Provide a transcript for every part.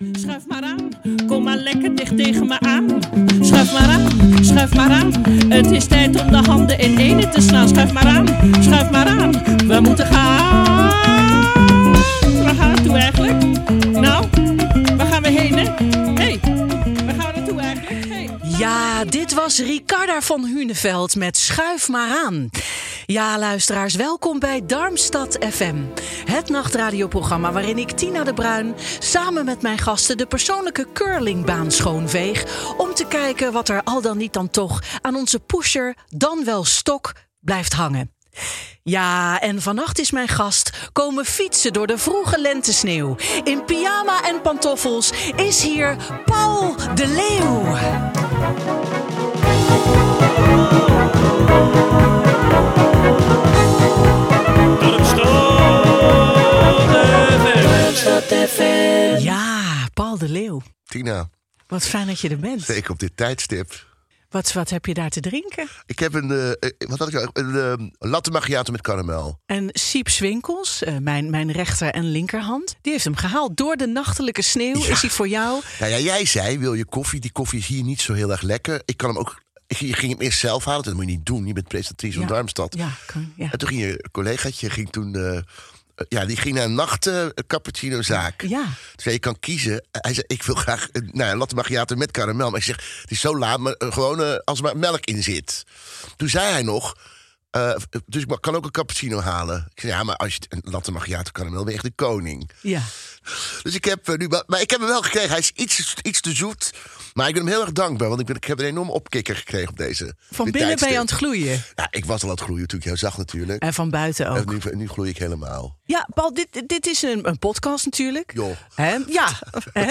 Schuif maar aan, kom maar lekker dicht tegen me aan. Schuif maar aan, schuif maar aan. Het is tijd om de handen in ene te slaan. Schuif maar aan, schuif maar aan. We moeten gaan. Waar gaan we naartoe eigenlijk? Nou, waar gaan we heen, hè? hey, Ja, dit was Ricarda van Huneveld met Schuif maar aan. Ja, luisteraars, welkom bij Darmstad FM. Het nachtradioprogramma waarin ik, Tina de Bruin, samen met mijn gasten de persoonlijke curlingbaan schoonveeg. Om te kijken wat er al dan niet dan toch aan onze pusher, dan wel stok, blijft hangen. Ja, en vannacht is mijn gast komen fietsen door de vroege lentesneeuw. In pyjama en pantoffels is hier Paul de Leeuw. Ja, Paul de Leeuw. Tina, Wat fijn dat je er bent. zeker op dit tijdstip. Wat, wat heb je daar te drinken? Ik heb een, eh, eh, wat had ik nou? een eh, latte macchiato met karamel. En Siep Swinkels, mijn, mijn rechter en linkerhand, die heeft hem gehaald. Door de nachtelijke sneeuw Ja. is hij voor jou. Nou ja, jij zei, wil je koffie? Die koffie is hier niet zo heel erg lekker. Ik kan hem ook, je ging hem eerst zelf halen. Dat moet je niet doen. Je bent presentatrice van Ja. Darmstad. Ja, kan, ja. En toen ging je collegaatje, ging toen, ja, die ging naar een nacht eh, cappuccino zaak. Ja. Toen zei je kan kiezen. Hij zei, ik wil graag een nou, een latte macchiato met karamel. Maar ik zeg, het is zo laat, maar eh, gewoon eh, als er maar melk in zit. Toen zei hij nog, eh, dus ik kan ook een cappuccino halen. Ik zei, ja, maar als je een latte macchiato karamel, ben je echt de koning. ja. Dus ik heb eh, nu, wel- maar ik heb hem wel gekregen. Hij is iets, iets te zoet. Maar ik ben hem heel erg dankbaar, want ik, ben, ik heb een enorme opkikker gekregen op deze. Van binnen ben je aan het gloeien. Ja, ik was al aan het gloeien toen ik jou zag natuurlijk. En van buiten En ook. nu, nu gloei ik helemaal. Ja, Paul, dit, dit is een, een podcast natuurlijk. Joh. Ja. Hè?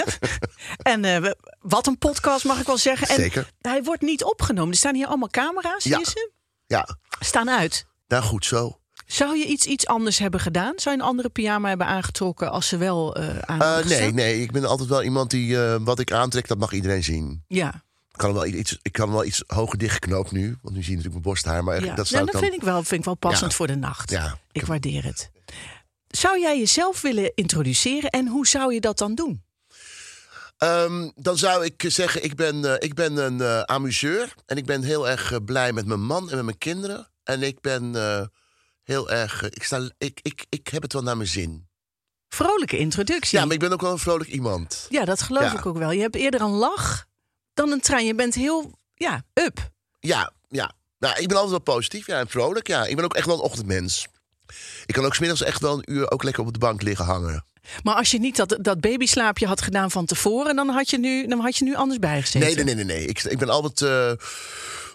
En eh, wat een podcast mag ik wel zeggen. En Zeker. hij wordt niet opgenomen. Er staan hier allemaal camera's, Ja. ze? Ja, Staan uit. nou goed zo. Zou je iets, iets anders hebben gedaan? Zou je een andere pyjama hebben aangetrokken als ze wel eh aan Eh, nee, nee, ik ben altijd wel iemand die eh, wat ik aantrek, dat mag iedereen zien. Ja, Ik kan hem wel iets, ik kan hem wel iets hoger dichtgeknoopt nu, want nu zie je natuurlijk mijn borsthaar. Maar ja. dat Nou, zou dat ik dan. vind ik wel, vind ik wel passend Ja. voor de nacht. Ja, Ik waardeer het. Zou jij jezelf willen introduceren en hoe zou je dat dan doen? Ehm, dan zou ik zeggen, ik ben, eh, ik ben een eh, amuseur. En ik ben heel erg eh, blij met mijn man en met mijn kinderen. En ik ben heel erg. ik, sta, ik, ik, ik heb het wel naar mijn zin. Vrolijke introductie. Ja, maar ik ben ook wel een vrolijk iemand. Ja, dat geloof Ja. ik ook wel. Je hebt eerder een lach dan een trein. Je bent heel, ja, up. Ja, ja. Nou, ik ben altijd wel positief ja, en vrolijk. Ja. Ik ben ook echt wel een ochtendmens. Ik kan ook smiddags echt wel een uur ook lekker op de bank liggen hangen. Maar als je niet dat, dat babyslaapje had gedaan van tevoren, dan had je nu, dan had je nu anders bijgezeten. Nee, nee, nee, nee. nee. Ik, ik ben altijd eh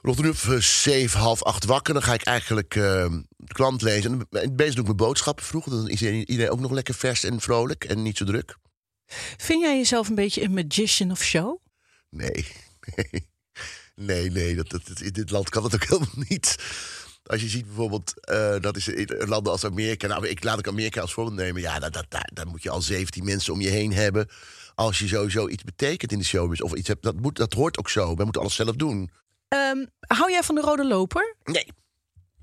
rond uur of eh, zeven, half acht wakker. Dan ga ik eigenlijk eh, de klant lezen. En bezig doe ik mijn boodschappen vroeg. Dan is iedereen, iedereen ook nog lekker vers en vrolijk en niet zo druk. Vind jij jezelf een beetje een magician of show? Nee, nee. Nee, nee. Dat, dat, dat- in dit land kan dat ook helemaal niet. Als je ziet bijvoorbeeld, eh, dat is in landen als Amerika. Nou, ik laat ik Amerika als voorbeeld nemen. Ja, dat, dat, daar, daar moet je al 17 mensen om je heen hebben. Als je sowieso iets betekent in de showbiz. Of iets hebt, dat, moet, dat hoort ook zo. We moeten alles zelf doen. Ehm, hou jij van de rode loper? Nee.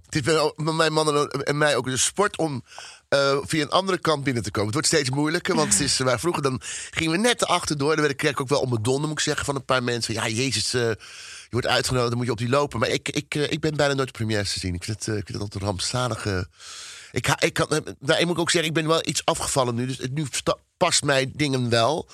Het is bij mijn mannen en mij ook een sport om eh, via een andere kant binnen te komen. Het wordt steeds moeilijker, want het is, waar vroeger dan gingen we net achterdoor. Dan werd ik kreeg ik ook wel om mijn donder, moet ik zeggen, van een paar mensen. Ja, jezus, eh, je wordt uitgenodigd, dan moet je op die lopen. Maar ik, ik, eh, ik ben bijna nooit premières te zien. Ik vind het, eh, ik vind het altijd een rampzalige... Ik, ha- ik, kan, eh, nou, ik moet ook zeggen, ik ben wel iets afgevallen nu. Dus het, nu past mij dingen wel.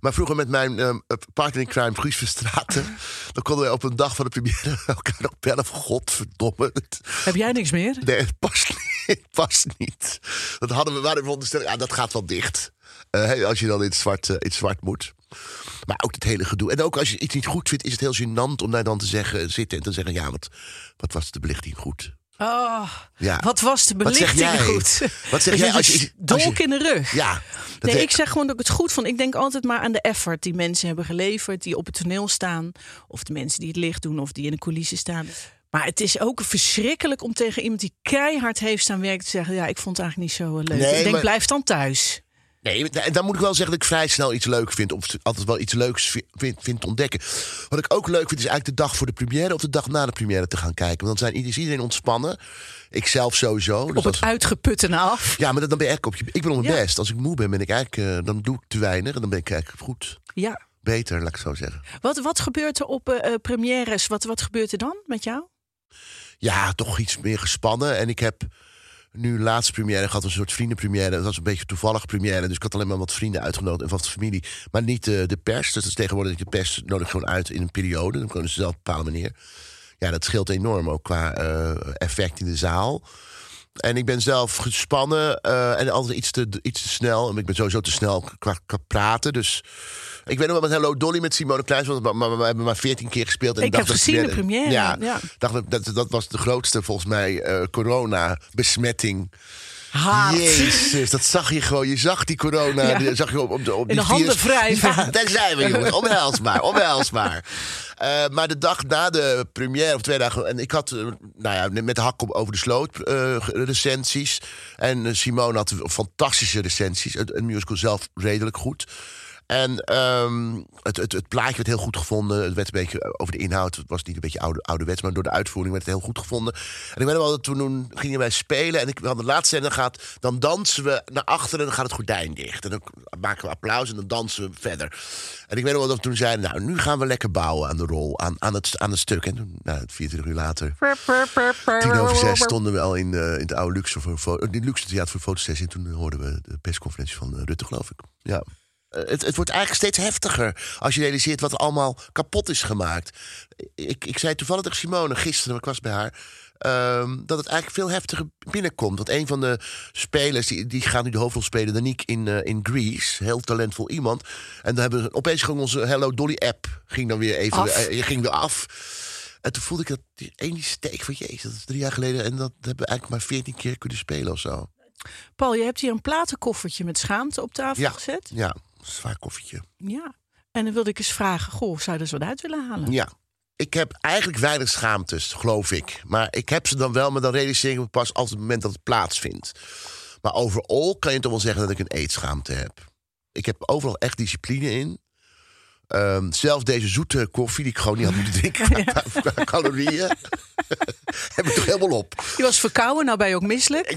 Maar vroeger met mijn eh, partner in crime, Guus Verstraten... dan konden wij op een dag van de première elkaar nog bellen. Godverdomme. Heb jij niks meer? Nee, het past niet. Het past niet. Dat hadden we, waren we verondersteld, ja, dat gaat wel dicht. Eh, als je dan in het, zwart, eh, zwart moet. Maar ook het hele gedoe. En ook als je iets niet goed vindt, is het heel gênant om daar dan te zeggen, zitten en te zeggen: Ja, wat, wat was de belichting goed? Oh, Ja. wat was de Wat zeg belichting jij? goed? Wat zeg Dus jij dat als je je- als dolk je- in de rug. Ja. Nee, he- ik zeg gewoon dat ik het goed vond. Ik denk altijd maar aan de effort die mensen hebben geleverd, die op het toneel staan, of de mensen die het licht doen, of die in de coulissen staan. Maar het is ook verschrikkelijk om tegen iemand die keihard heeft staan werken te zeggen: Ja, ik vond het eigenlijk niet zo eh, leuk. Nee, ik denk, maar- blijf dan thuis. Nee, en dan moet ik wel zeggen dat ik vrij snel iets leuk vind. Of altijd wel iets leuks vi- vind, vind te ontdekken. Wat ik ook leuk vind, is eigenlijk de dag voor de première of de dag na de première te gaan kijken. Want dan zijn, is iedereen ontspannen. Ik zelf sowieso. Dus Op het uitgeputte na af. ja, maar dan ben eigenlijk op je. Ik ben op mijn Ja. best. Als ik moe ben, ben ik eigenlijk, eh, dan doe ik te weinig. En dan ben ik eigenlijk goed. Ja. Beter, laat ik het zo zeggen. Wat, wat gebeurt er op eh, premières? Wat, wat gebeurt er dan met jou? Ja, toch iets meer gespannen. En ik heb nu laatste première gehad, een soort vriendenpremière. Dat was een beetje toevallig première. Dus ik had alleen maar wat vrienden uitgenodigd en wat familie. Maar niet eh, de pers. Dus dat is tegenwoordig de pers nodig gewoon uit in een periode. Dan kunnen ze zelf bepalen wanneer. Ja, dat scheelt enorm ook qua eh, effect in de zaal. En ik ben zelf gespannen eh, en altijd iets te, iets te snel. Ik ben sowieso te snel qua praten. Dus ik weet nog wel met Hello Dolly met Simone Kleins. want- Maar, maar we hebben maar veertien keer gespeeld. En Ik dacht heb dat gezien de première, Ja, ja. Dacht dat, dat, was de grootste volgens mij eh, corona-besmetting. Haat. Jezus, dat zag je gewoon. Je zag die corona. Ja. Die zag je op, op, de, op In die de handen. Ja, daar zijn we, jongens. Omhels maar, omhels maar. Eh, maar de dag na de première, of twee dagen... En ik had, eh, nou ja, met de hak op over de sloot recensies. En Simone had fantastische recensies. Het, het musical zelf redelijk goed. En ehm, het, het, het plaatje werd heel goed gevonden. Het werd een beetje over de inhoud. Het was niet een beetje oude, ouderwets, maar door de uitvoering werd het heel goed gevonden. En ik weet wel dat toen gingen wij spelen. En ik hadden de laatste scène gehad. Dan dansen we naar achteren en dan gaat het gordijn dicht. En dan maken we applaus en dan dansen we verder. En ik weet wel dat we toen zeiden: Nou, nu gaan we lekker bouwen aan de rol, aan, aan, het, aan het stuk. En toen, nou, 24 uur later. Tien over zes stonden we al in, eh, in het oude Luxe, voor, in het Luxe Theater voor fotosessie. En toen hoorden we de persconferentie van eh, Rutte, geloof ik. Ja. Eh, Het, het wordt eigenlijk steeds heftiger als je realiseert wat er allemaal kapot is gemaakt. Ik, ik zei toevallig tegen Simone gisteren, ik was bij haar. ehm, dat het eigenlijk veel heftiger binnenkomt. Want een van de spelers, die, die gaat nu de hoofdrol spelen, Danique in, eh, in Greece. Heel talentvol iemand. En dan hebben we opeens gewoon onze Hello Dolly app. Ging dan weer even Af. eh, ging weer af. En toen voelde ik dat die ene steek van jezus, dat is drie jaar geleden. En dat hebben we eigenlijk maar veertien keer kunnen spelen of zo. Paul, je hebt hier een platenkoffertje met schaamte op tafel Ja, gezet. ja, zwaar koffietje. Ja. En dan wilde ik eens vragen: Goh, zou je er eens wat uit willen halen? Ja. Ik heb eigenlijk weinig schaamtes, geloof ik. Maar ik heb ze dan wel, maar dan realiseer ik me pas op het moment dat het plaatsvindt. Maar overal kan je toch wel zeggen dat ik een eetschaamte heb. Ik heb overal echt discipline in. Ehm, zelfs deze zoete koffie die ik gewoon niet had moeten drinken qua, qua calorieën. heb ik toch helemaal op. Je was verkouden, nou ben je ook misselijk.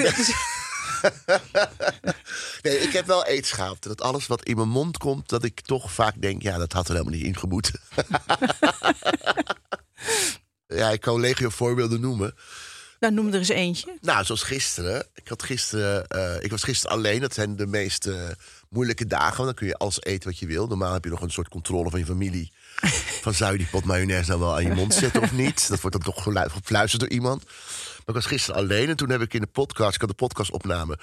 Nee, ik heb wel eetschaamte. Dat alles wat in mijn mond komt, dat ik toch vaak denk... ja, dat had er helemaal niet ingemoeten. ja, ik kan legio voorbeelden noemen. Nou, noem er eens eentje. Nou, zoals gisteren. Ik, had gisteren eh, ik was gisteren alleen. Dat zijn de meest eh, moeilijke dagen. Want dan kun je alles eten wat je wil. Normaal heb je nog een soort controle van je familie. Van zou je die pot mayonaise nou wel aan je mond zetten of niet? Dat wordt dan toch gefluisterd door iemand. Ik was gisteren alleen. En toen heb ik in de podcast... Ik had de podcastopname...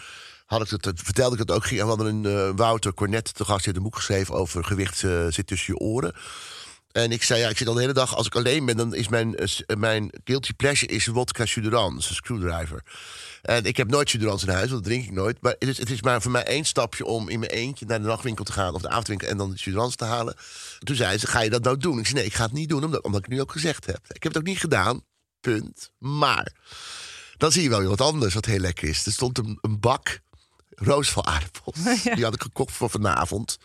Had ik het, dat vertelde ik dat ook. En we hadden een eh, Wouter Cornet te gast. Had een boek geschreven over gewicht eh, zit tussen je oren. En ik zei, ja, ik zit al de hele dag, als ik alleen ben, dan is mijn, eh, eh, mijn guilty pleasure is wodka Suderans, een screwdriver. En ik heb nooit Suderans in huis, want dat drink ik nooit. Maar het is, het is maar voor mij één stapje om in mijn eentje naar de nachtwinkel te gaan of de avondwinkel en dan Suderans te halen. Toen zei ze, ga je dat nou doen? Ik zei, nee, ik ga het niet doen, omdat, omdat ik nu ook gezegd heb. Ik heb het ook niet gedaan, punt. Maar, dan zie je wel weer wat anders wat heel lekker is. Er stond een, een bak roosvalaardappels. Die had ik gekocht voor vanavond.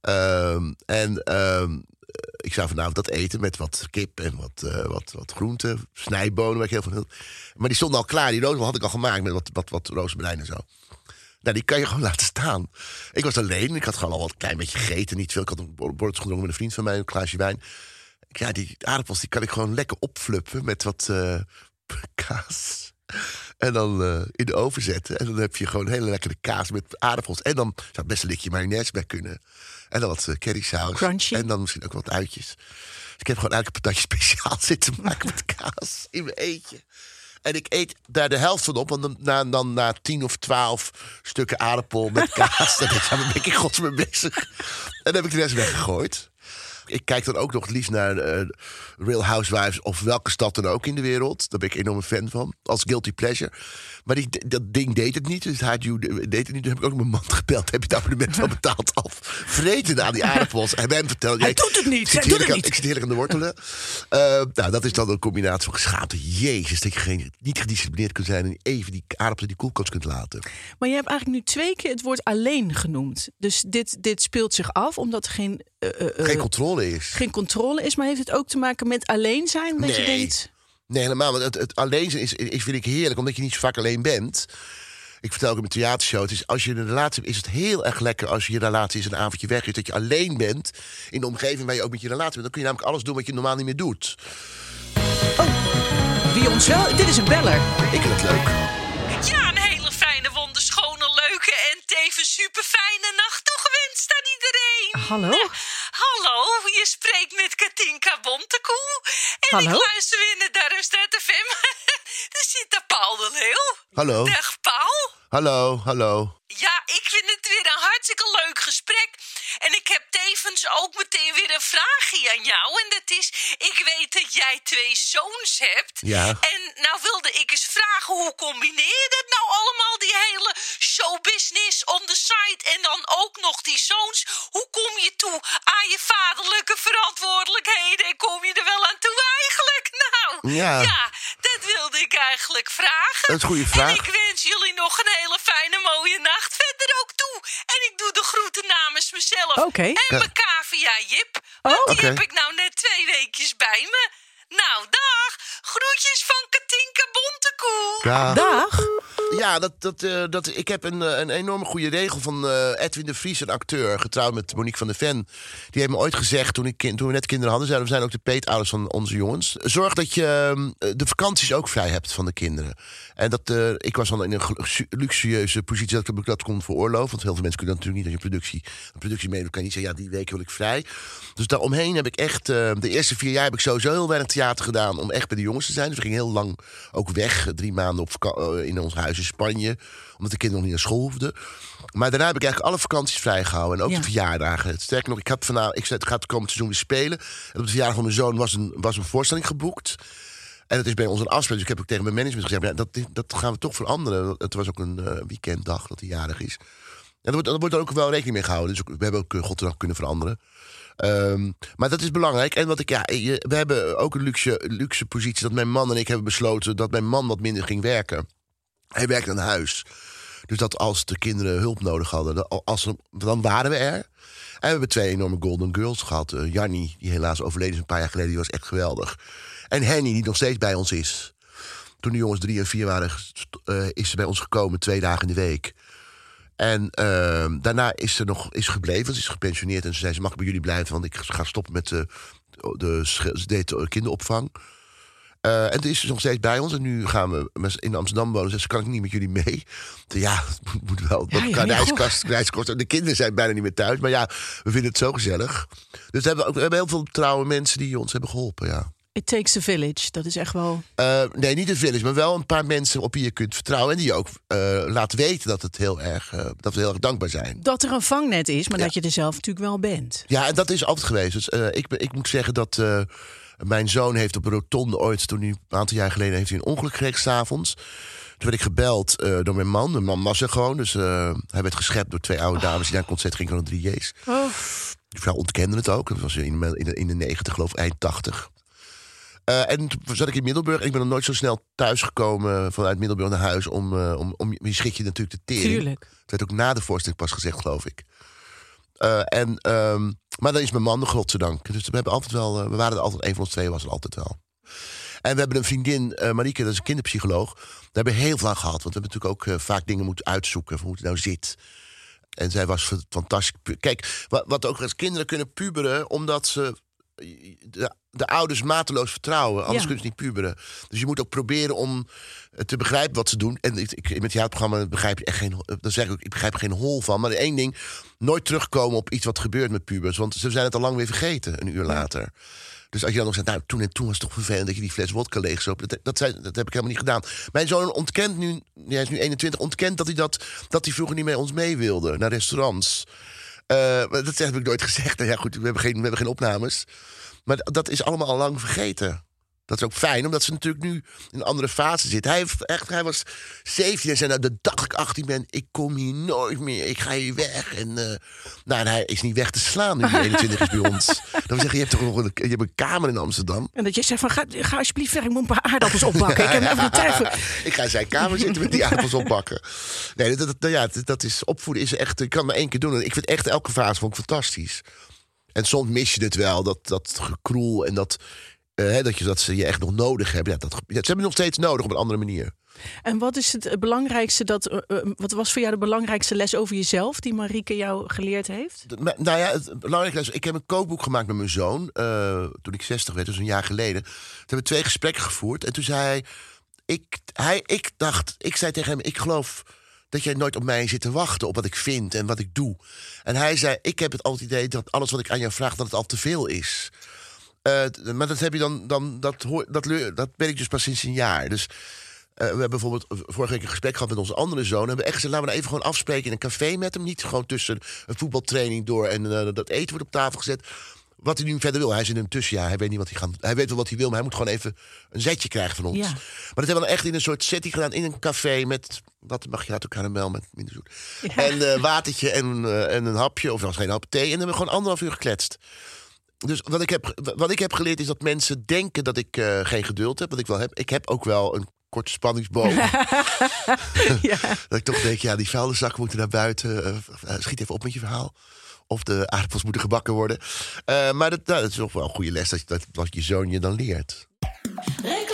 Ehm, en ehm, ik zou vanavond dat eten met wat kip en wat, eh wat, wat groenten, snijbonen, waar ik heel veel. Maar die stonden al klaar. Die roosbal had ik al gemaakt met wat, wat, wat rozemarijn en zo. Nou, die kan je gewoon laten staan. Ik was alleen. Ik had gewoon al wat een klein beetje gegeten. Niet veel. Ik had een borreltje gedronken met een vriend van mij, een glaasje wijn. Ja, die aardappels die kan ik gewoon lekker opfluppen met wat eh, kaas. En dan eh, in de oven zetten. En dan heb je gewoon hele lekkere kaas met aardappels. En dan zou best een likje mayonaise bij kunnen. En dan wat uh, currysaus. Crunchy. En dan misschien ook wat uitjes. Dus ik heb gewoon een patatje speciaal zitten maken met kaas in mijn eentje. En ik eet daar de helft van op. Want dan, na, dan na tien of twaalf stukken aardappel met kaas... dan denk ik, ja, waar ben ik in godsnaam bezig? En dan heb ik de rest weggegooid. Ik kijk dan ook nog het liefst naar eh, Real Housewives of welke stad dan ook in de wereld. Daar ben ik enorm een fan van. Als guilty pleasure. Maar die, dat ding deed het niet. Dus het HDU deed het niet. Toen heb ik ook mijn man gebeld. Heb je het abonnement wel betaald af? Vreten aan die aardappels. En hem verteld. Hij doet het niet, Ik hij zit, doet heerlijk het aan, niet. ik zit heerlijk aan de wortelen. Eh, nou, dat is dan een combinatie van geschaamte. Jezus, dat je geen, niet gedisciplineerd kunt zijn... en even die aardappels in die koelkast kunt laten. Maar je hebt eigenlijk nu twee keer het woord alleen genoemd. Dus dit, dit speelt zich af omdat er geen, eh, Geen controle is. geen controle is. Maar heeft het ook te maken met alleen zijn? Dat je Nee. denkt, Nee, helemaal. Want het, het alleen zijn is, is, vind ik heerlijk, omdat je niet zo vaak alleen bent. Ik vertel ook in mijn theatershow. Het is, als je een relatie hebt, is het heel erg lekker als je je relatie is een avondje weg is. Dat je alleen bent in de omgeving waar je ook met je relatie bent. Dan kun je namelijk alles doen wat je normaal niet meer doet. wie ons wel... Dit is een beller. Ik vind het leuk. Ja, een hele fijne, wonderschone, leuke en tevens superfijne nacht toegewenst aan iedereen. Hallo? Hallo, je spreekt met Katinka Bontekoe. En Hallo? ik luister weer naar Darmstad FM. Daar zit daar Paul de Leeuw. Hallo. Dag Paul. Hallo, hallo. Ja, ik vind het weer een hartstikke leuk gesprek. En ik heb tevens ook meteen weer een vraagje aan jou. En dat is, ik weet dat jij twee zoons hebt. Ja. En nou wilde ik eens vragen, hoe combineer je dat nou allemaal, die hele showbusiness on the side en dan ook nog die zoons? Hoe kom je toe aan je vaderlijke verantwoordelijkheden en kom je er wel aan toe eigenlijk? Nou, Ja. dat wilde ik eigenlijk vragen. Dat is een goede vraag. En ik wens jullie nog een hele fijne mooie nacht verder ook toe. En ik doe de groeten namens mezelf Oké. en mijn cavia Jip. Oh, Want die oké. heb ik nou net twee weekjes bij me. Nou, dag. Groetjes van Katinka Bontekoe. Dag. Ja, dat, dat, eh, dat, ik heb een, eh, een enorme goede regel van eh, Edwin de Vries, een acteur, getrouwd met Monique van der Ven. Die heeft me ooit gezegd, toen, ik, toen we net kinderen hadden, zeiden we zijn ook de peetouders van onze jongens. Zorg dat je eh, de vakanties ook vrij hebt van de kinderen. En dat, eh, ik was dan in een luxueuze positie dat ik dat kon veroorloven. Want heel veel mensen kunnen dat natuurlijk niet als je productie, een productie meedoet. kan je niet zeggen, ja, die week wil ik vrij. Dus daaromheen heb ik echt, eh, de eerste vier jaar heb ik sowieso heel weinig theater gedaan om echt bij de jongens te zijn. Dus we gingen heel lang ook weg, drie maanden op eh, in ons huis in Spanje. Omdat de kinderen nog niet naar school hoefden. Maar daarna heb ik eigenlijk alle vakanties vrijgehouden. En ook Ja. de verjaardagen. Sterker nog, ik, had vanavond, ik zei, het gaat het komend seizoen weer spelen. En op de verjaardag van mijn zoon was een, was een voorstelling geboekt. En dat is bij ons een afspraak. Dus ik heb ook tegen mijn management gezegd... dat, dat gaan we toch veranderen. Het was ook een eh, weekenddag dat hij jarig is. En daar wordt, ook wel rekening mee gehouden. Dus we hebben ook uh, kunnen veranderen. Ehm, maar dat is belangrijk. En wat ik, ja, we hebben ook een luxe, luxe positie... dat mijn man en ik hebben besloten... dat mijn man wat minder ging werken. Hij werkte aan huis. Dus dat als de kinderen hulp nodig hadden, als dan waren we er. En we hebben twee enorme Golden Girls gehad. Uh, Jannie, die helaas overleden is een paar jaar geleden, die was echt geweldig. En Henny, die nog steeds bij ons is. Toen de jongens drie en vier waren, eh, is ze bij ons gekomen, twee dagen in de week. En eh, daarna is ze nog is gebleven, want ze is gepensioneerd. En ze zei, ze mag bij jullie blijven, want ik ga stoppen met de, de, kinderopvang. Eh, en toen is ze nog steeds bij ons. En nu gaan we in Amsterdam wonen. Dus kan ik niet met jullie mee. Ja, het moet wel. Ja, ja. De kinderen zijn bijna niet meer thuis. Maar ja, we vinden het zo gezellig. Dus we hebben, ook, we hebben heel veel trouwe mensen die ons hebben geholpen. Ja. It takes a village. Dat is echt wel... Eh, nee, niet een village, maar wel een paar mensen op wie je kunt vertrouwen. En die je ook eh, laat weten dat, het heel erg, eh, dat we heel erg dankbaar zijn. Dat er een vangnet is, maar Ja. dat je er zelf natuurlijk wel bent. Ja, en dat is altijd geweest. Dus ik, ik moet zeggen dat mijn zoon heeft op een rotonde ooit, toen hij een aantal jaar geleden, heeft hij een ongeluk gekregen s'avonds. Toen werd ik gebeld door mijn man. De man was er gewoon. Dus hij werd geschept door twee oude dames die naar een concert gingen van de 3J's. Oh. Die vrouw ontkende het ook. Dat was in de, in de, in de 90, geloof ik, eind 80. Eh, en toen zat ik in Middelburg. En ik ben nog nooit zo snel thuisgekomen vanuit Middelburg naar huis. Om, eh, om, om je schrik je natuurlijk de tering. Tuurlijk. Het werd ook na de voorstelling pas gezegd, geloof ik. Eh, en, ehm, maar dan is mijn man, de godzijdank. Dus we, hebben altijd wel, we waren er altijd, een van ons twee was er altijd wel. En we hebben een vriendin, eh Marieke, dat is een kinderpsycholoog. Daar hebben we heel veel aan gehad. Want we hebben natuurlijk ook vaak dingen moeten uitzoeken van hoe het nou zit. En zij was fantastisch. Kijk, wat, wat ook als kinderen kunnen puberen, omdat ze de, de ouders mateloos vertrouwen. Anders Ja. kunnen ze niet puberen. Dus je moet ook proberen om eh, te begrijpen wat ze doen. En ik, ik, met jouw programma begrijp je echt geen. eh, Dan zeg ik ook, ik begrijp geen hol van. Maar één ding: nooit terugkomen op iets wat gebeurt met pubers. Want ze zijn het al lang weer vergeten, een uur later. Dus als je dan nog zegt, nou, toen en toen was het toch vervelend dat je die fles wodka leegzoop. Dat, dat, zei, dat heb ik helemaal niet gedaan. Mijn zoon ontkent nu, hij is nu 21, ontkent dat hij, dat, dat hij vroeger niet met ons mee wilde naar restaurants. Eh, dat heb ik nooit gezegd. Nou ja, goed, we hebben geen, we hebben geen opnames. Maar dat is allemaal al lang vergeten. Dat is ook fijn, omdat ze natuurlijk nu in een andere fase zit. Hij, heeft echt, hij was 17 en zei, nou, de dag ik 18 ben, ik kom hier nooit meer. Ik ga hier weg. En, eh, nou, en hij is niet weg te slaan nu hij 21 is bij ons. Dan zeggen, je hebt toch nog een, je hebt een kamer in Amsterdam? En dat je zegt van, ga, ga alsjeblieft weg, ik moet een paar aardappels opbakken. Ik heb even de tijd voor... ik ga in zijn kamer zitten met die aardappels opbakken. Nee, dat, dat, ja, dat is, opvoeden is echt, ik kan het maar één keer doen. En ik vind echt elke fase vond ik fantastisch. En soms mis je het wel, dat, dat gekroel en dat, hè, dat, je, dat ze je echt nog nodig hebben. Ja, dat, ze hebben je nog steeds nodig op een andere manier. En wat is het belangrijkste dat, eh, eh, wat was voor jou de belangrijkste les over jezelf die Marieke jou geleerd heeft? Nou ja, het belangrijke is, ik heb een kookboek gemaakt met mijn zoon. eh, toen ik 60 werd, dus een jaar geleden. Toen hebben we twee gesprekken gevoerd. En toen zei hij, ik, hij, ik dacht, ik zei tegen hem, ik geloof dat jij nooit op mij zit te wachten op wat ik vind en wat ik doe. En hij zei, ik heb het altijd idee dat alles wat ik aan jou vraag, dat het al te veel is. Eh, maar dat heb je dan, dan dat, hoor, dat, dat ben ik dus pas sinds een jaar. Dus eh, we hebben bijvoorbeeld vorige week een gesprek gehad met onze andere zoon. En we hebben echt gezegd, laten we nou even gewoon afspreken in een café met hem. Niet gewoon tussen een voetbaltraining door en eh, dat eten wordt op tafel gezet. Wat hij nu verder wil. Hij is in een tussenjaar. Hij weet niet wat hij gaat. Hij weet wel wat hij wil, maar hij moet gewoon even een zetje krijgen van ons. Ja. Maar dat hebben we dan echt in een soort setting gedaan. In een café met, wat mag je uit karamel met minder zoet. En eh watertje en, eh, en een hapje. Of was geen hap thee. En dan hebben we gewoon anderhalf uur gekletst. Dus wat ik, heb, wat ik heb geleerd is dat mensen denken dat ik eh, geen geduld heb. Wat ik wel heb. Ik heb ook wel een korte spanningsboog. Ja. Dat ik toch denk, ja, die vuilniszakken moeten naar buiten. Eh, eh, schiet even op met je verhaal. Of de aardappels moeten gebakken worden. Eh, maar dat, nou, dat is toch wel een goede les dat, je- dat, dat je zoon je dan leert. Reclame,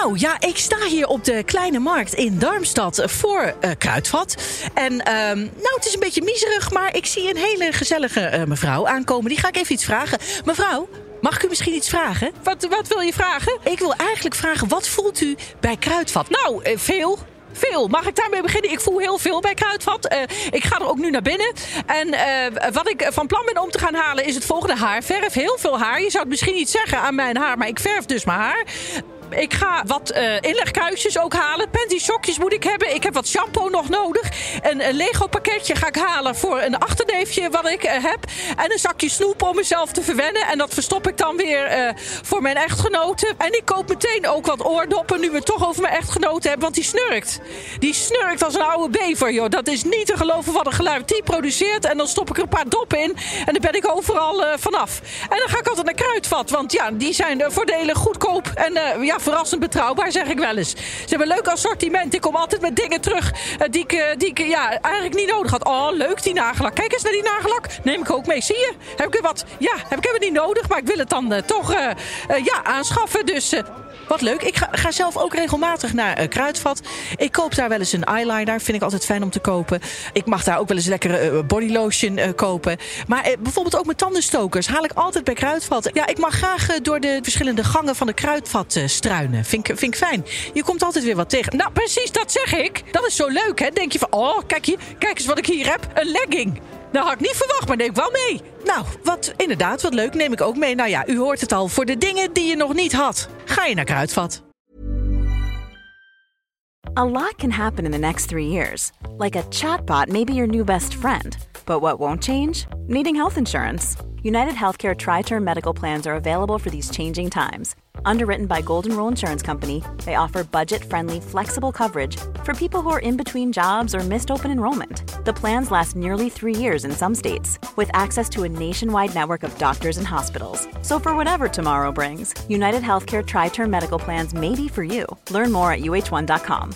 Nou ja, ik sta hier op de kleine markt in Darmstad voor eh, Kruidvat. En ehm, nou, het is een beetje miserig, maar ik zie een hele gezellige eh, mevrouw aankomen. Die ga ik even iets vragen. Mevrouw, mag ik u misschien iets vragen? Wat, wat wil je vragen? Ik wil eigenlijk vragen, wat voelt u bij Kruidvat? Nou, eh, veel. Veel. Mag ik daarmee beginnen? Ik voel heel veel bij Kruidvat. Ik ga er ook nu naar binnen. En wat ik van plan ben om te gaan halen is het volgende haarverf. Heel veel haar. Je zou het misschien niet zeggen aan mijn haar, maar ik verf dus mijn haar. Ik ga wat eh inlegkuisjes ook halen. Panty sokjes moet ik hebben. Ik heb wat shampoo nog nodig. Een, een Lego pakketje ga ik halen voor een achterneefje wat ik eh, heb. En een zakje snoep om mezelf te verwennen. En dat verstop ik dan weer eh, voor mijn echtgenote. En ik koop meteen ook wat oordoppen nu we het toch over mijn echtgenote hebben. Want die snurkt. Die snurkt als een oude bever, joh. Dat is niet te geloven wat een geluid die produceert. En dan stop ik er een paar doppen in. En dan ben ik overal vanaf. En dan ga ik altijd naar Kruidvat. Want ja, die zijn voordelig, goedkoop. En eh, verrassend betrouwbaar, zeg ik wel eens. Ze hebben een leuk assortiment. Ik kom altijd met dingen terug eh, die ik, eh, die ja, eigenlijk niet nodig had. Oh, leuk die nagellak. Kijk eens naar die nagellak. Neem ik ook mee. Zie je? Heb ik er wat? Ja, heb ik hem niet nodig. Maar ik wil het dan eh, toch ja, aanschaffen. Dus Wat leuk. Ik ga, ga zelf ook regelmatig naar eh, Kruidvat. Ik koop daar wel eens een eyeliner. Vind ik altijd fijn om te kopen. Ik mag daar ook wel eens lekkere eh, bodylotion eh, kopen. Maar bijvoorbeeld ook mijn tandenstokers haal ik altijd bij Kruidvat. Ja, ik mag graag door de verschillende gangen van de Kruidvat struinen. Vind ik, vind ik fijn. Je komt altijd weer wat tegen. Nou, precies, dat zeg ik. Dat is zo leuk, hè? Denk je van, oh, kijk, hier, kijk eens wat ik hier heb. Een legging. Dat had ik niet verwacht, maar neem ik wel mee. Nou, wat inderdaad, wat leuk. Neem ik ook mee. Nou ja, u hoort het al. Voor de dingen die je nog niet had, ga je naar Kruidvat. A lot can happen in the next three years. Like a chatbot may be your new best friend. But what won't change? Needing health insurance. United Healthcare Tri Term Medical Plans are available for these changing times. Underwritten by Golden Rule Insurance Company, they offer budget friendly, flexible coverage for people who are in between jobs or missed open enrollment. The plans last nearly three years in some states, with access to a nationwide network of doctors and hospitals. So, for whatever tomorrow brings, United Healthcare Tri Term Medical Plans may be for you. Learn more at uh1.com.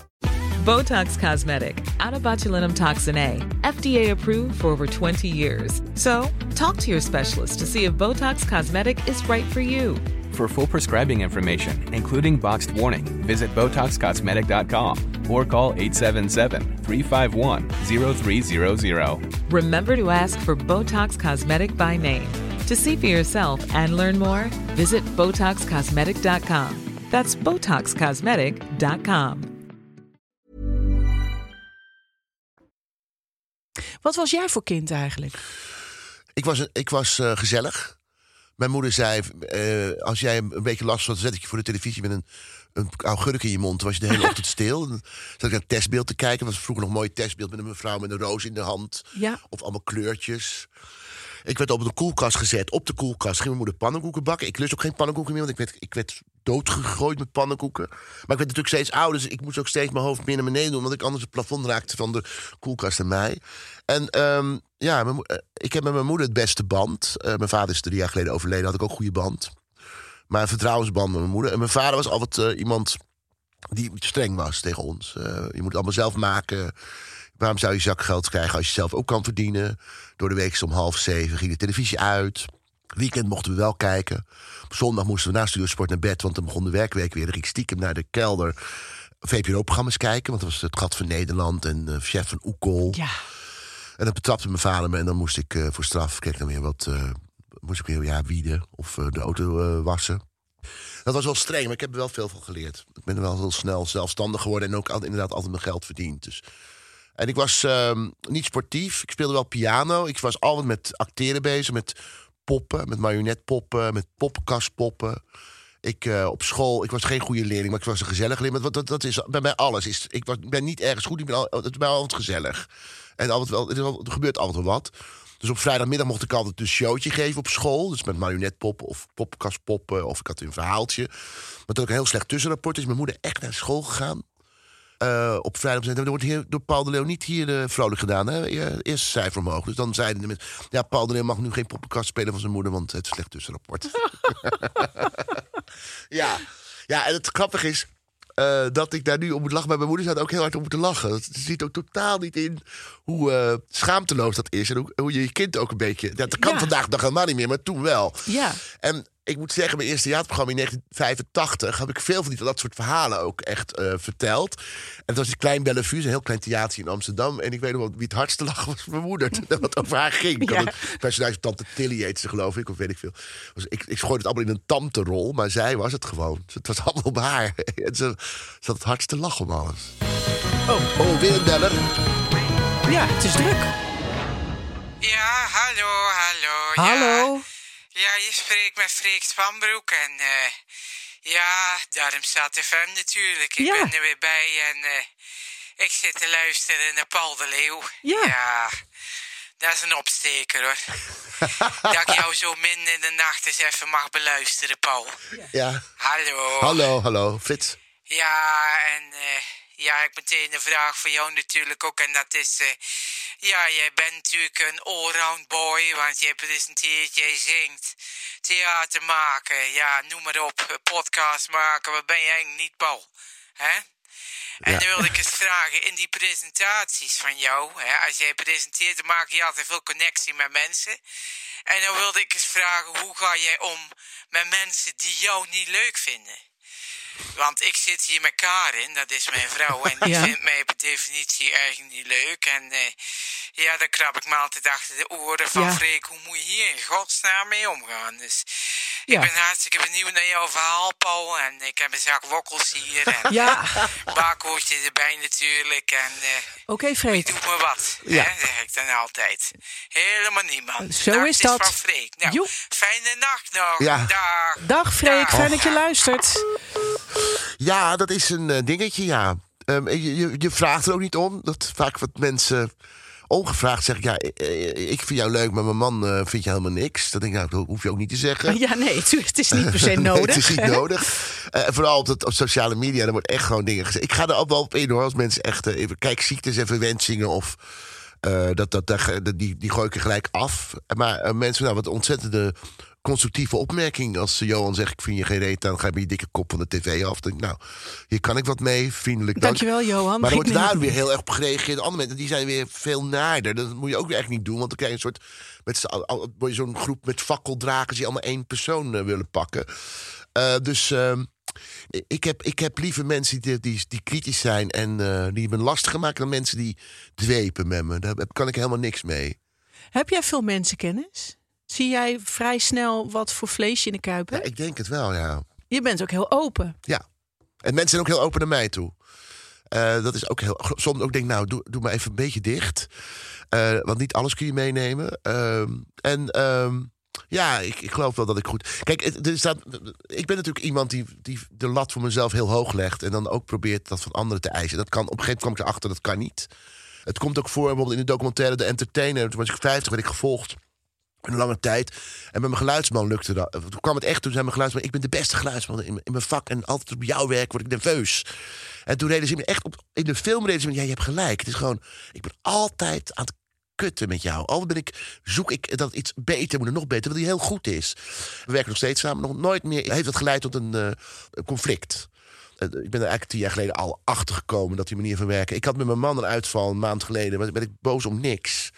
Botox Cosmetic, out of botulinum toxin A, FDA approved for over 20 years. So, talk to your specialist to see if Botox Cosmetic is right for you. For full prescribing information, including boxed warning, visit BotoxCosmetic.com or call 877-351-0300. Remember to ask for Botox Cosmetic by name. To see for yourself and learn more, visit BotoxCosmetic.com. That's BotoxCosmetic.com. Wat was jij voor kind eigenlijk? Ik was, ik was eh, gezellig. Mijn moeder zei, eh, als jij een beetje last had, zet ik je voor de televisie met een, een augurk in je mond. Dan was je de hele ochtend stil. Dan zat ik naar het testbeeld te kijken. Dat was vroeger nog een mooi testbeeld met een mevrouw met een roos in de hand. Ja. Of allemaal kleurtjes. Ik werd op de koelkast gezet. Op de koelkast ging mijn moeder pannenkoeken bakken. Ik lust ook geen pannenkoeken meer, want ik werd, ik werd doodgegooid met pannenkoeken. Maar ik werd natuurlijk steeds ouder, dus ik moest ook steeds mijn hoofd meer naar beneden doen... omdat ik anders het plafond raakte van de koelkast en mij. En ehm, ja, eh, ik heb met mijn moeder het beste band. Eh, mijn vader is drie jaar geleden overleden, had ik ook een goede band. Maar een vertrouwensband met mijn moeder. En mijn vader was altijd eh, iemand die streng was tegen ons. Je moet het allemaal zelf maken. Waarom zou je zakgeld krijgen als je zelf ook kan verdienen? Door de week om half zeven ging de televisie uit. Weekend mochten we wel kijken. Op zondag moesten we na Studiosport naar bed, want dan begon de werkweek weer. Dan ging ik stiekem naar de kelder VPRO-programma's kijken. Want dat was het Gat van Nederland en eh, Chef van Oekel. Ja. En dan betrapte mijn vader me en dan moest ik eh, voor straf... ik dan weer wat... eh, moest ik weer ja, wieden of de auto wassen. Dat was wel streng, maar ik heb er wel veel van geleerd. Ik ben er wel heel snel zelfstandig geworden... en ook al- inderdaad altijd mijn geld verdiend. Dus. En ik was ehm, niet sportief. Ik speelde wel piano. Ik was altijd met acteren bezig, met poppen, met marionetpoppen... met poppenkastpoppen. Ik eh, op school, ik was geen goede leerling, maar ik was een gezellige leerling. Want dat, dat is bij mij alles. Is, ik was, ben niet ergens goed, ik ben is altijd gezellig. En altijd wel, er, gebeurt altijd wat. Dus op vrijdagmiddag mocht ik altijd een showtje geven op school. Dus met marionetpoppen of poppenkastpoppen. Of ik had een verhaaltje. Maar toen ook een heel slecht tussenrapport. Is mijn moeder echt naar school gegaan. Eh, op vrijdag zei, er wordt hier door Paul de Leeuw niet hier eh, vrolijk gedaan. Hè? Ja, Eerste cijfer omhoog. Dus dan zeiden de mensen... Ja, Paul de Leeuw mag nu geen poppenkast spelen van zijn moeder... want het is slecht tussenrapport. ja. ja, en het grappige is... eh, dat ik daar nu om moet lachen. Maar mijn moeder zou er ook heel hard om moeten lachen. Het ziet ook totaal niet in hoe schaamteloos dat is. En hoe, hoe je je kind ook een beetje... Dat kan Ja. vandaag dag helemaal niet meer, maar toen wel. Ja. En ik moet zeggen, mijn eerste theaterprogramma in 1985 heb ik veel van die, dat soort verhalen ook echt eh, verteld. En het was een klein Bellevue, een heel klein theater in Amsterdam. En ik weet nog wel wie het hardste lachen was mijn moeder. Wat het over haar ging. Ja. een personage Tante Tilly heet ze geloof ik, of weet ik veel. Dus ik, ik gooide het allemaal in een tante-rol, maar zij was het gewoon. Dus het was allemaal op haar. En ze, ze had het hardste lachen om alles. Oh, oh weer een beller. Ja, het is druk. Ja, hallo, hallo. Hallo. Ja, ja je spreekt met Freek Spanbroek en eh ja, daarom staat FM natuurlijk. Ik Ja. ben er weer bij en eh, ik zit te luisteren naar Paul de Leeuw. Ja. dat is een opsteker hoor. dat ik jou zo min in de nacht eens even mag beluisteren, Paul. Ja. Hallo. Hallo, hallo. Frits. Ja, en eh, ja, ik meteen een vraag voor jou natuurlijk ook. En dat is, eh, ja, jij bent natuurlijk een allround boy, want jij presenteert, jij zingt, theater maken, ja, noem maar op, eh, podcast maken. Wat ben eigenlijk niet, Paul? Hè? En Ja. dan wilde ik eens vragen, in die presentaties van jou, hè, als jij presenteert, dan maak je altijd veel connectie met mensen. En dan wilde ik eens vragen, hoe ga jij om met mensen die jou niet leuk vinden? Want ik zit hier met Karin, dat is mijn vrouw, en die Ja. vindt mij per definitie eigenlijk niet leuk. En eh, ja, dan krab ik me altijd achter de oren van Ja. Freek, hoe moet je hier in godsnaam mee omgaan? Dus Ja. ik ben hartstikke benieuwd naar jouw verhaal, Paul. En ik heb een zak wokkels hier en Ja. bakhoortje erbij natuurlijk. En eh Oké, wie Freek. doet me wat, Ja. hè, zeg ik dan altijd. Helemaal niemand. Zo is dat. van Freek. Nou, fijne nacht nog. Ja. Dag. Dag Freek, Dag. fijn dat je luistert. Ja, dat is een eh, dingetje, ja. Ehm, je, je, je vraagt er ook niet om. Dat vaak wat mensen ongevraagd zeggen... ja, ik, eh, ik vind jou leuk, maar mijn man eh, vindt je helemaal niks. Dan denk ik, nou, dat hoef je ook niet te zeggen. Ja, nee, het is niet per se Nee, nodig. het is niet nodig. Eh, vooral op, sociale media, er wordt echt gewoon dingen gezegd. Ik ga er ook wel op in hoor, als mensen echt eh, even kijkziektes en verwensingen of... eh, dat, dat, daar- dat, die, die gooi ik er gelijk af. Maar eh, mensen, nou, wat ontzettende constructieve opmerking. Als Johan zegt, ik vind je geen reet dan ga je met je dikke kop van de tv af. Dan denk nou, hier kan ik wat mee, vriendelijk dank. Dankjewel, Johan. Maar er wordt daar weer heel erg op gereageerd. Andere mensen die zijn weer veel naarder. Dat moet je ook echt niet doen. Want dan krijg je een soort. Met zo'n groep met fakkeldrakers die allemaal één persoon eh, willen pakken. Eh, dus ehm, ik, heb, ik heb liever mensen die, die, die kritisch zijn en eh, die me lastig maken dan mensen die dwepen met me. Daar kan ik helemaal niks mee. Heb jij veel mensenkennis? Zie jij vrij snel wat voor vlees je in de kuip Ja, ik denk het wel, ja. Je bent ook heel open. Ja. En mensen zijn ook heel open naar mij toe. Eh, dat is ook heel. Soms ook denk nou, doe, doe maar even een beetje dicht. Eh, want niet alles kun je meenemen. Ehm, en ehm, Ja, ik, ik geloof wel dat ik goed. Kijk, het- er staat, ik ben natuurlijk iemand die, die de lat voor mezelf heel hoog legt. En dan ook probeert dat van anderen te eisen. Dat kan, op een gegeven moment kwam ik erachter, dat kan niet. Het komt ook voor, bijvoorbeeld in de documentaire De Entertainer. Toen was ik 50, werd ik gevolgd. Een lange tijd. En met mijn geluidsman lukte dat. Toen kwam het echt, toen zei mijn geluidsman... ik ben de beste geluidsman in, in mijn vak... en altijd op jouw werk word ik nerveus. En toen reden ze me echt op... in de film reden ze me... ja, je hebt gelijk. Het is gewoon... ik ben altijd aan het kutten met jou. Al ben ik, zoek ik dat iets beter moet nog beter... dat die heel goed is. We werken nog steeds samen. Nog nooit meer heeft dat geleid tot een, eh, conflict. Eh, Ik ben er eigenlijk tien jaar geleden al achter gekomen... dat die manier van werken... Ik had met mijn man een uitval een maand geleden... maar ben ik boos om niks...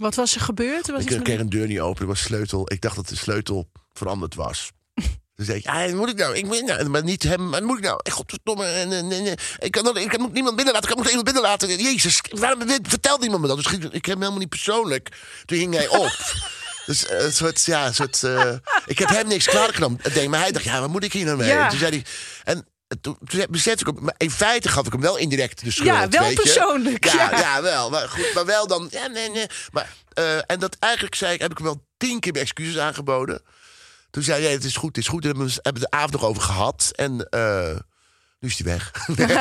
Wat was er gebeurd? Er Was Ik met- kreeg een deur niet open. Er was sleutel. Ik dacht dat de sleutel veranderd was. Toen zei ik, ja, moet ik nou? Ik moet nou, maar niet hem, maar wat moet ik nou? Eh, Godverdomme, en, en, ik kan, ik kan niemand binnenlaten. Ik kan nog iemand binnenlaten. Jezus, waarom vertelt niemand me dat? Dus ik, ik heb hem helemaal niet persoonlijk. Toen hing hij op. Dus eh, een soort, ja, een soort. eh, ik heb hem niks kwalijk genomen. Maar hij dacht, ja, wat moet ik hier nou mee? Ja. En toen zei hij. En toen, toen besefte ik maar in feite gaf ik hem wel indirect de schuld. Ja, wel weet je. persoonlijk, Ja, ja. ja. wel. Maar goed, maar wel dan. Ja, nee, nee. Maar, eh, en dat eigenlijk zei ik, heb ik hem wel tien keer mijn excuses aangeboden. Toen zei hij, het is goed, het is goed. We hebben de avond nog over gehad. En eh, nu is hij weg.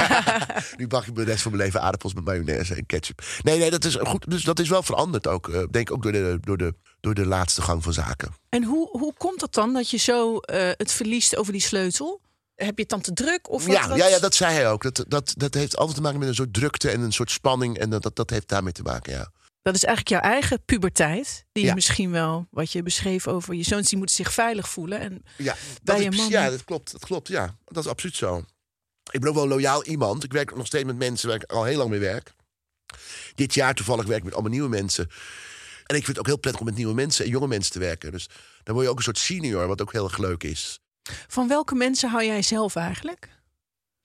nu bak ik de rest van mijn leven aardappels met mayonaise en ketchup. Nee, nee, dat is goed. Dus dat is wel veranderd ook. eh, denk ik ook door de, door, de, door de laatste gang van zaken. En hoe, hoe komt het dan dat je zo eh, het verliest over die sleutel? Heb je het dan te druk? Of wat, Ja, wat- ja, ja, dat zei hij ook. Dat, dat, dat heeft altijd te maken met een soort drukte en een soort spanning. En dat, dat, dat heeft daarmee te maken, ja. Dat is eigenlijk jouw eigen puberteit. Die je misschien wel, wat je beschreef over je zoons, die moeten zich veilig voelen. En Ja, Bij dat is je precies- man. Ja, dat klopt, dat klopt. Ja, dat is absoluut zo. Ik ben ook wel een loyaal iemand. Ik werk nog steeds met mensen waar ik al heel lang mee werk. Dit jaar toevallig werk ik met allemaal nieuwe mensen. En ik vind het ook heel prettig om met nieuwe mensen en jonge mensen te werken. Dus dan word je ook een soort senior, wat ook heel erg leuk is. Van welke mensen hou jij zelf eigenlijk?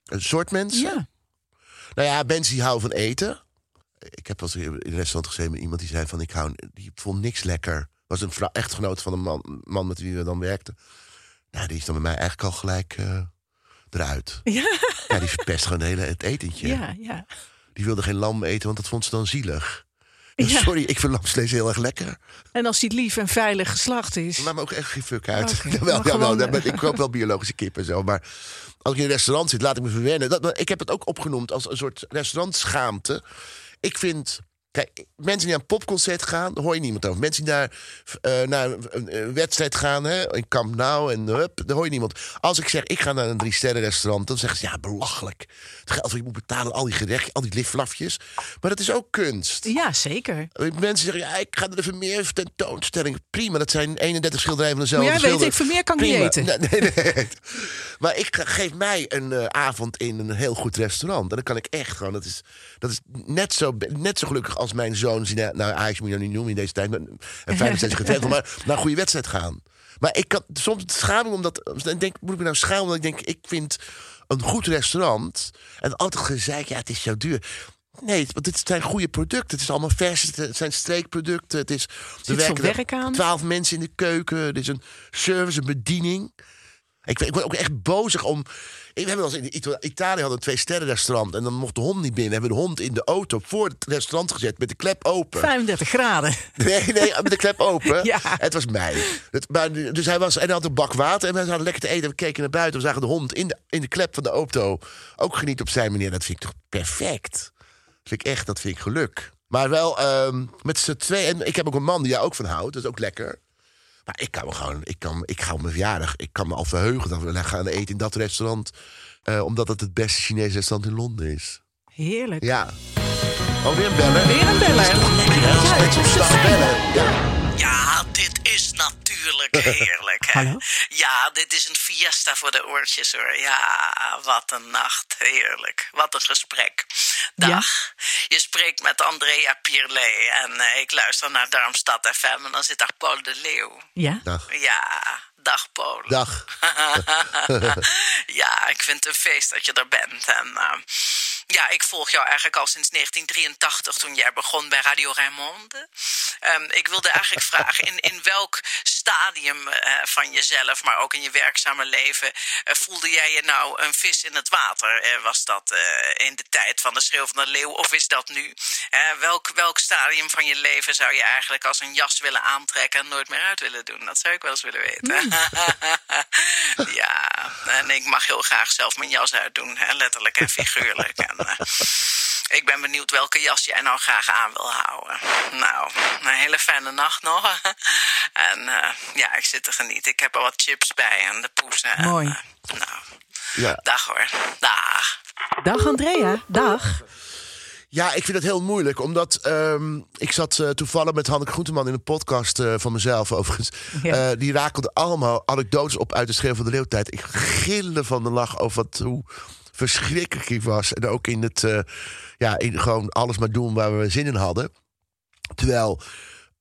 Een soort mensen. Ja. Nou ja, mensen die houden van eten. Ik heb wel eens in een restaurant gezeten met iemand die zei van... ik hou, die vond niks lekker. was een vrouw, echtgenoot van een man, man met wie we dan werkten. Nou, die is dan bij mij eigenlijk al gelijk eh, eruit. Ja. Ja, die verpest gewoon het hele het etentje. Ja, ja. Die wilde geen lam eten, want dat vond ze dan zielig. Ja. Sorry, ik vind lamsvlees heel erg lekker. En als die lief en veilig geslacht is. Maar me ook echt geen fuck uit. Gewoon, maar ik koop wel biologische kip en zo. Maar als ik in een restaurant zit, laat ik me verwennen. Dat, ik heb het ook opgenoemd als een soort restaurantschaamte. Ik vind... Kijk, mensen die naar een popconcert gaan, daar hoor je niemand over. Mensen die naar, eh, naar een, wedstrijd gaan, hè, in Camp Nou en hup, daar hoor je niemand. Als ik zeg, ik ga naar een drie-sterren restaurant, dan zeggen ze, ja, belachelijk. Het geld wat je moet betalen, al die gerechten, al die liflafjes. Maar dat is ook kunst. Ja, zeker. Mensen zeggen, ja, ik ga er even meer tentoonstelling. Prima, dat zijn 31 schilderijen van Maar dezelfde jij weet, schilder. ik vermeer kan niet eten. Nee, nee, nee. Maar ik geef mij een eh, avond in een heel goed restaurant. En dan kan ik echt gewoon, dat is, dat is net, zo, net zo gelukkig als mijn zoon, die naar nou, Ajax moet je nou niet noemen in deze tijd, en geen fan van, maar naar een goede wedstrijd gaan. Maar ik kan soms schaam ik omdat, dan denk, moet ik me nou schamen, omdat ik denk, ik vind een goed restaurant en altijd gezeik, ja, het is zo duur. Nee, want dit zijn goede producten. Het is allemaal vers. Het zijn streekproducten. Het is, er werken er werk aan. Twaalf mensen in de keuken. Er is een service, een bediening. Ik, ik word ook echt bozig om. We hebben wel eens in Ita- Italië hadden een twee sterren restaurant en dan mocht de hond niet binnen. Hebben we de hond in de auto voor het restaurant gezet met de klep open. 35 graden. Nee, nee, met de klep open. Ja. Het was mei. Het, maar, dus hij was en hij had een bak water en we zaten lekker te eten. We keken naar buiten. We zagen de hond in de, in de klep van de auto ook genieten op zijn manier. Dat vind ik toch perfect. Dat vind ik echt, dat vind ik geluk. Maar wel ehm, met z'n twee. En ik heb ook een man die daar ook van houdt. Dat is ook lekker. Maar ik kan me gewoon, ik, kan, ik ga op mijn verjaardag, ik kan me al verheugen dat we gaan eten in dat restaurant. eh, omdat het het beste Chinese restaurant in Londen is. Heerlijk. Ja. Oh, weer een bellen. Weer een. Lekker, bellen. Ja. Ja, dit is natuurlijk heerlijk. Hè? Hallo? Ja, dit is een fiesta voor de oortjes hoor. Ja, wat een nacht. Heerlijk. Wat een gesprek. Dag. Je spreekt met Andrea Pierlet en eh, ik luister naar Darmstad FM en dan zit daar Paul de Leeuw. Ja? Dag. Ja, dag Paul. Dag. ja, ik vind het een feest dat je er bent. En eh, ja, ik volg jou eigenlijk al sinds 1983 toen jij begon bij Radio Rijnmond. Ehm, ik wilde eigenlijk vragen, in, in welk stadium eh, van jezelf, maar ook in je werkzame leven, eh, voelde jij je nou een vis in het water? Eh, was dat in de tijd van de schreeuw van de leeuw of is dat nu? Welk, welk stadium van je leven zou je eigenlijk als een jas willen aantrekken en nooit meer uit willen doen? Dat zou ik wel eens willen weten. ja, en ik mag heel graag zelf mijn jas uitdoen, hè, letterlijk en figuurlijk. En, ik ben benieuwd welke jas jij nou graag aan wil houden. Nou, een hele fijne nacht nog. En eh, ja, ik zit te genieten. Ik heb er wat chips bij en de poesen. En, Mooi. eh, nou, Ja. dag hoor. Dag. Dag Andrea, dag. Ja, ik vind het heel moeilijk, omdat ehm, ik zat eh, toevallig met Hanneke Groenteman in een podcast eh, van mezelf, overigens. Ja. Eh, die rakelde allemaal anekdotes op uit de Schreeuw van de Leeuwtijd. Ik gilde van de lach over wat, hoe verschrikkelijk ik was. En ook in het, eh, ja, in gewoon alles maar doen waar we zin in hadden. Terwijl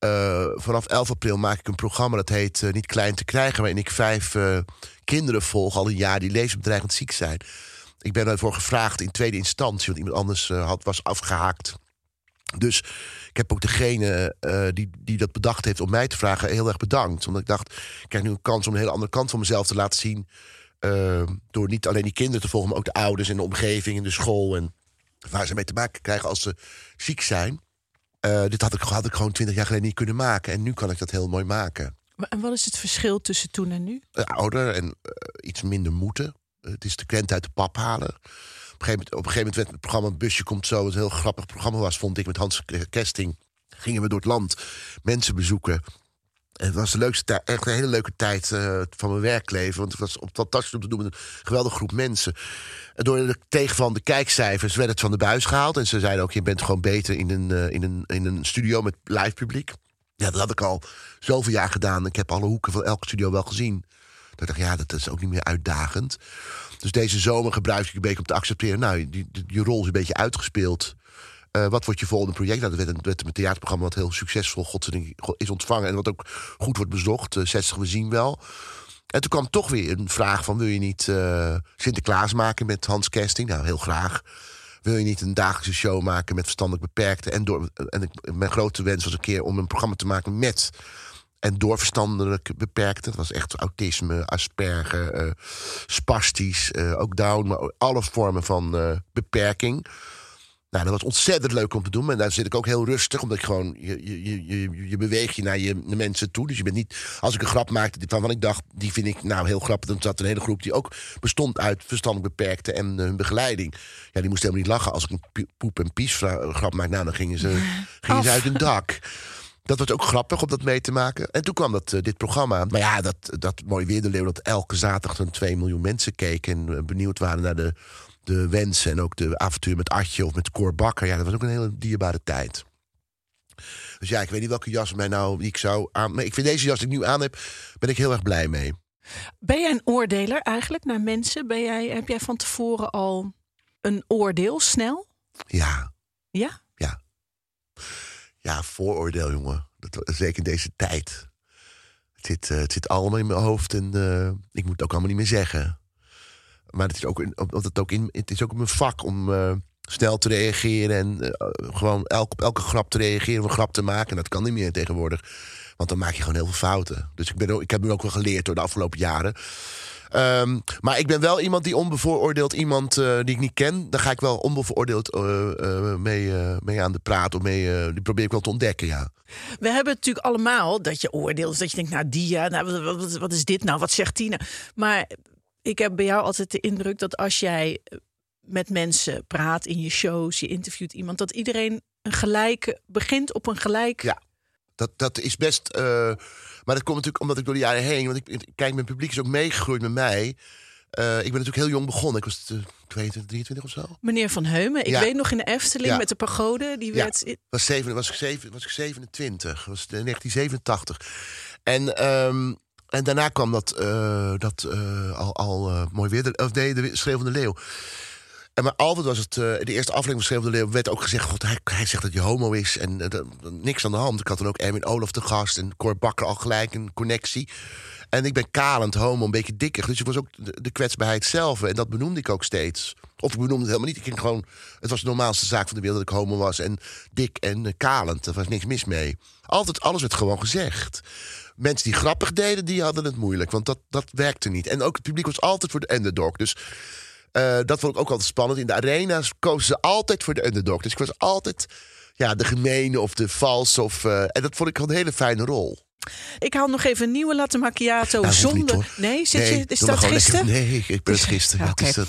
eh, vanaf 11 april maak ik een programma dat heet eh, Niet Klein te Krijgen, waarin ik vijf eh, kinderen volg al een jaar die levensbedreigend ziek zijn. Ik ben daarvoor gevraagd in tweede instantie, want iemand anders had, was afgehaakt. Dus ik heb ook degene die, die dat bedacht heeft om mij te vragen heel erg bedankt. Omdat ik dacht, ik krijg nu een kans om een hele andere kant van mezelf te laten zien. door niet alleen die kinderen te volgen, maar ook de ouders en de omgeving en de school. En waar ze mee te maken krijgen als ze ziek zijn. Eh, dit had ik, had ik gewoon twintig jaar geleden niet kunnen maken. En nu kan ik dat heel mooi maken. En wat is het verschil tussen toen en nu? Eh, ouder en eh, iets minder moeten. Het is de krent uit de pap halen. Op een gegeven moment, op een gegeven moment werd het programma Busje Komt Zo... wat een heel grappig programma was, vond ik, met Hans Kesting. Gingen we door het land mensen bezoeken. Het was de leukste echt een hele leuke tijd eh, van mijn werkleven. Want het was op fantastisch om te doen met een geweldige groep mensen. En door de tegenvallende kijkcijfers werd het van de buis gehaald. En ze zeiden ook, je bent gewoon beter in een, eh, in een, in een studio met live publiek. Ja, dat had ik al zoveel jaar gedaan. Ik heb alle hoeken van elke studio wel gezien. Dat ik dacht, ja, dat is ook niet meer uitdagend. Dus deze zomer gebruikte ik een beetje om te accepteren... nou, die, die rol is een beetje uitgespeeld. Eh, wat wordt je volgende project? Nou, dat werd een, theaterprogramma wat heel succesvol godzijdank is ontvangen... en wat ook goed wordt bezocht. Eh, 60 we zien wel. En toen kwam toch weer een vraag van... wil je niet eh, Sinterklaas maken met Hans Kesting? Nou, heel graag. Wil je niet een dagelijkse show maken met verstandelijk beperkten? En, door, en mijn grote wens was een keer om een programma te maken met en door verstandelijk beperkten. Dat was echt autisme, asperger, eh spastisch, eh, ook down, maar alle vormen van eh, beperking. Nou, dat was ontzettend leuk om te doen. En daar zit ik ook heel rustig, omdat ik gewoon... Je, je, je, je, je beweegt je naar je de mensen toe. Dus je bent niet... Als ik een grap maakte van ik dacht, die vind ik nou heel grappig. Dan zat een hele groep die ook bestond uit verstandelijk beperkten en eh, hun begeleiding. Ja, die moesten helemaal niet lachen. Als ik een poep- en pies grap maakte, nou, dan gingen ze, gingen ze uit hun dak. Dat was ook grappig om dat mee te maken. En toen kwam dat, eh, dit programma. Maar ja, dat, dat mooi weer de leeuw... dat elke zaterdag zo'n 2 miljoen mensen keken... en eh, benieuwd waren naar de, de wensen... en ook de avontuur met Atje of met Cor Bakker. Ja, dat was ook een hele dierbare tijd. Dus ja, ik weet niet welke jas mij nou ik zou aan... Maar ik vind deze jas die ik nu aan heb, ben ik heel erg blij mee. Ben jij een oordeler eigenlijk naar mensen? Ben jij, heb jij van tevoren al een oordeel snel? Ja, Ja? ja. Ja, vooroordeel, jongen. Dat, zeker in deze tijd. Het zit, eh, het zit allemaal in mijn hoofd en eh, ik moet het ook allemaal niet meer zeggen. Maar het is ook, omdat het, ook in, het is ook mijn vak om eh, snel te reageren en eh, gewoon elk, op elke grap te reageren of een grap te maken. En dat kan niet meer tegenwoordig. Want dan maak je gewoon heel veel fouten. Dus ik, ben ik heb nu ook wel geleerd door de afgelopen jaren. Ehm, maar ik ben wel iemand die onbevooroordeeld iemand eh, die ik niet ken. Daar ga ik wel onbevooroordeeld mee, mee aan de praat. Of mee, die probeer ik wel te ontdekken, ja. We hebben natuurlijk allemaal dat je oordeelt. Dus dat je denkt, nou die, ja, nou, wat, wat, is dit nou? Wat zegt die nou? Maar ik heb bij jou altijd de indruk dat als jij met mensen praat in je shows, je interviewt iemand, dat iedereen een gelijke begint op een gelijk. Ja. Dat, dat is best. eh, maar dat komt natuurlijk omdat ik door de jaren heen. Want ik, kijk, mijn publiek is ook meegegroeid met mij. Eh, ik ben natuurlijk heel jong begonnen. Ik was eh, 22, 23 of zo. Meneer Van Heumen, ik Ja. weet nog in de Efteling Ja. met de pagode, die Ja. werd. Was, zeven, was, ik zeven, was ik 27. was in 1987. En, ehm, en daarna kwam dat, eh, dat eh, al, al eh, mooi weer. De, of nee, de Schreeuw van de Leeuw. En maar altijd was het, de eerste aflevering van Schreeuw van de Leeuw werd ook gezegd: God, hij, hij zegt dat je homo is. En niks aan de hand. Ik had dan ook Erwin Olaf te gast en Cor Bakker al gelijk een connectie. En ik ben kalend, homo, een beetje dikker. Dus ik was ook de, de kwetsbaarheid zelf. En dat benoemde ik ook steeds. Of ik benoemde het helemaal niet. Ik ging gewoon, het was de normaalste zaak van de wereld dat ik homo was. En dik en kalend. Er was niks mis mee. Altijd, alles werd gewoon gezegd. Mensen die grappig deden, die hadden het moeilijk. Want dat, dat werkte niet. En ook het publiek was altijd voor de underdog. Dus eh, dat vond ik ook altijd spannend. In de arena's kozen ze altijd voor de underdog. Dus ik was altijd ja, de gemene of de vals. Of, eh, en dat vond ik gewoon een hele fijne rol. Ik haal nog even een nieuwe latte macchiato Nou, niet, zonder... nee, zit je, is dat gisteren? lekker- Nee, ik ben het gisteren. Ja, Wat is dat?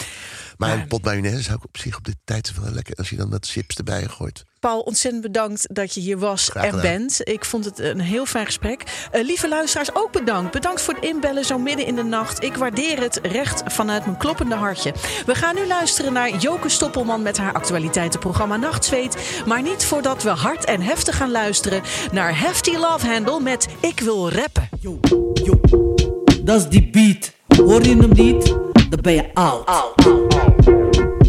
Maar Maar- een pot mayonaise zou ik op zich op dit tijd wel lekker... als je dan wat chips erbij gooit. Paul, ontzettend bedankt dat je hier was en bent. Ik vond het een heel fijn gesprek. Eh, lieve luisteraars, ook bedankt. Bedankt voor het inbellen zo midden in de nacht. Ik waardeer het recht vanuit mijn kloppende hartje. We gaan nu luisteren naar Joke Stoppelman met haar actualiteitenprogramma Nachtzweet. Maar niet voordat we hard en heftig gaan luisteren naar Hefty Love Handle met Ik wil rappen. Yo, yo, dat is die beat. Hoor je hem niet? Dan ben je oud.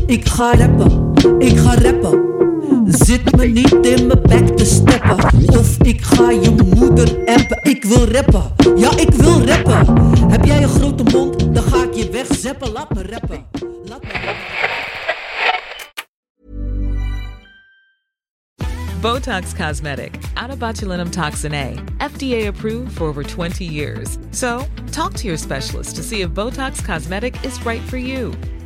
Ik ga rappen, ik ga rappen. Zit me niet in mijn bek te steppen. Of ik ga je moeder appen. Ik wil rappen, ja ik wil rappen. Heb jij een grote mond? Dan ga ik je wegzeppen. Laat me rappen. Laat me rappen. Botox Cosmetic, out of botulinum toxin A, FDA approved for over 20 years. So, talk to your specialist to see if Botox Cosmetic is right for you.